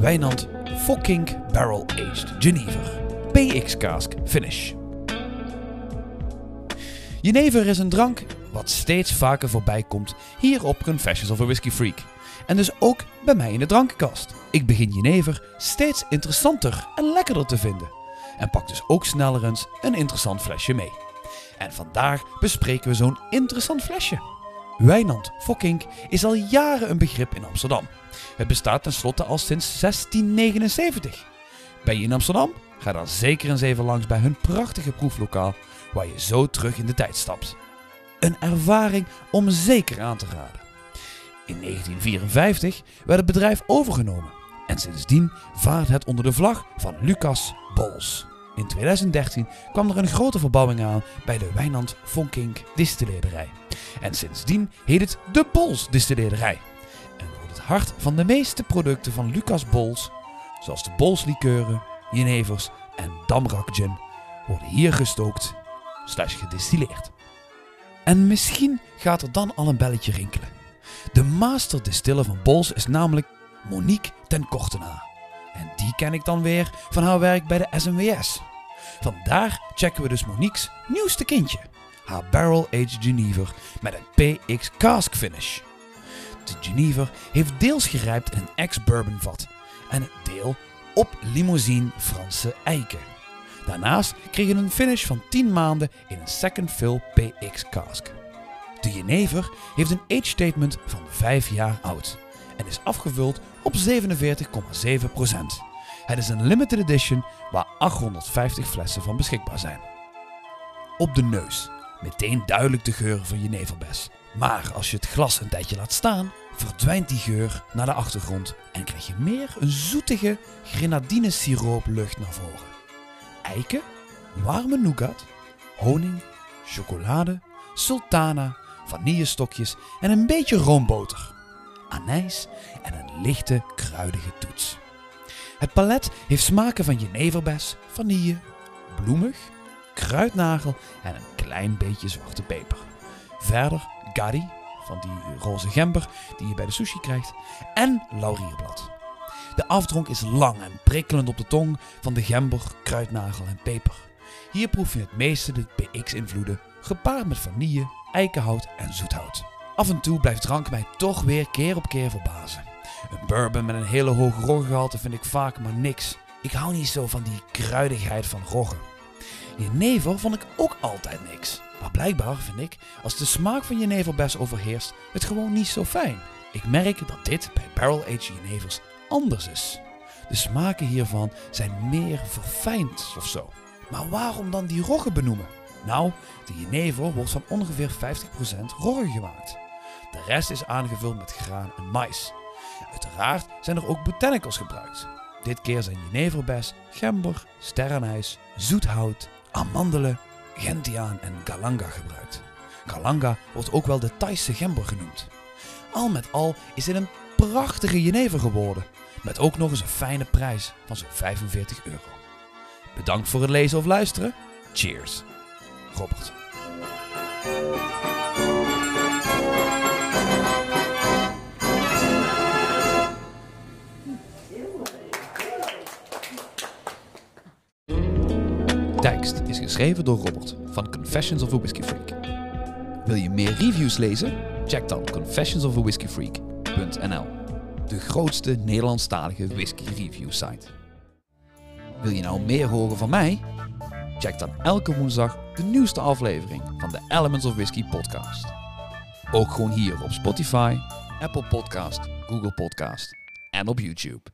Wijnand Fucking Barrel Aged Genever. PX Cask Finish. Jenever is een drank wat steeds vaker voorbij komt hier op Confessions of a Whiskey Freak. En dus ook bij mij in de drankenkast. Ik begin jenever steeds interessanter en lekkerder te vinden. En pak dus ook sneller eens een interessant flesje mee. En vandaag bespreken we zo'n interessant flesje. Wijnand Fokkink is al jaren een begrip in Amsterdam. Het bestaat tenslotte al sinds 1679. Ben je in Amsterdam? Ga dan zeker eens even langs bij hun prachtige proeflokaal, waar je zo terug in de tijd stapt. Een ervaring om zeker aan te raden. In 1954 werd het bedrijf overgenomen en sindsdien vaart het onder de vlag van Lucas Bols. In 2013 kwam er een grote verbouwing aan bij de Wijnand Vonkink distilleerderij. En sindsdien heet het de Bols distilleerderij. En wordt het hart van de meeste producten van Lucas Bols, zoals de Bols likeuren, jenevers en Damrak gin, worden hier gestookt slash gedistilleerd. En misschien gaat er dan al een belletje rinkelen. De master distiller van Bols is namelijk Monique ten Kortena. En die ken ik dan weer van haar werk bij de SMWS. Vandaar checken we dus Monique's nieuwste kindje. Barrel Aged Genever met een PX Cask Finish. De Genever heeft deels gerijpt in een ex-bourbon vat en deel op limousine Franse eiken. Daarnaast kreeg een finish van 10 maanden in een second fill PX cask. De Genever heeft een age statement van 5 jaar oud en is afgevuld op 47,7%. Het is een limited edition waar 850 flessen van beschikbaar zijn. Op de neus, meteen duidelijk de geur van jeneverbes. Maar als je het glas een tijdje laat staan, verdwijnt die geur naar de achtergrond en krijg je meer een zoetige grenadinesirooplucht naar voren. Eiken, warme nougat, honing, chocolade, sultana, vanillestokjes en een beetje roomboter. Anijs en een lichte kruidige toets. Het palet heeft smaken van jeneverbes, vanille, bloemig, kruidnagel en een klein beetje zwarte peper. Verder gari, van die roze gember die je bij de sushi krijgt, en laurierblad. De afdronk is lang en prikkelend op de tong van de gember, kruidnagel en peper. Hier proef je het meeste de PX-invloeden, gepaard met vanille, eikenhout en zoethout. Af en toe blijft drank mij toch weer keer op keer verbazen. Een bourbon met een hele hoge roggengehalte vind ik vaak maar niks. Ik hou niet zo van die kruidigheid van roggen. Jenever vond ik ook altijd niks. Maar blijkbaar vind ik, als de smaak van jenever best overheerst, het gewoon niet zo fijn. Ik merk dat dit bij barrel-aged jenevers anders is. De smaken hiervan zijn meer verfijnd of zo. Maar waarom dan die roggen benoemen? Nou, de jenever wordt van ongeveer 50% roggen gemaakt. De rest is aangevuld met graan en mais. Uiteraard zijn er ook botanicals gebruikt. Dit keer zijn jeneverbes, gember, sterrenijs, zoethout, amandelen, gentiaan en galanga gebruikt. Galanga wordt ook wel de Thaise gember genoemd. Al met al is dit een prachtige jenever geworden, met ook nog eens een fijne prijs van zo'n 45 euro. Bedankt voor het lezen of luisteren. Cheers. Robert. Tekst is geschreven door Robert van Confessions of a Whiskey Freak. Wil je meer reviews lezen? Check dan confessionsofawhiskeyfreak.nl De grootste Nederlandstalige whisky review site. Wil je nou meer horen van mij? Check dan elke woensdag de nieuwste aflevering van de Elements of Whisky podcast. Ook gewoon hier op Spotify, Apple Podcast, Google Podcast en op YouTube.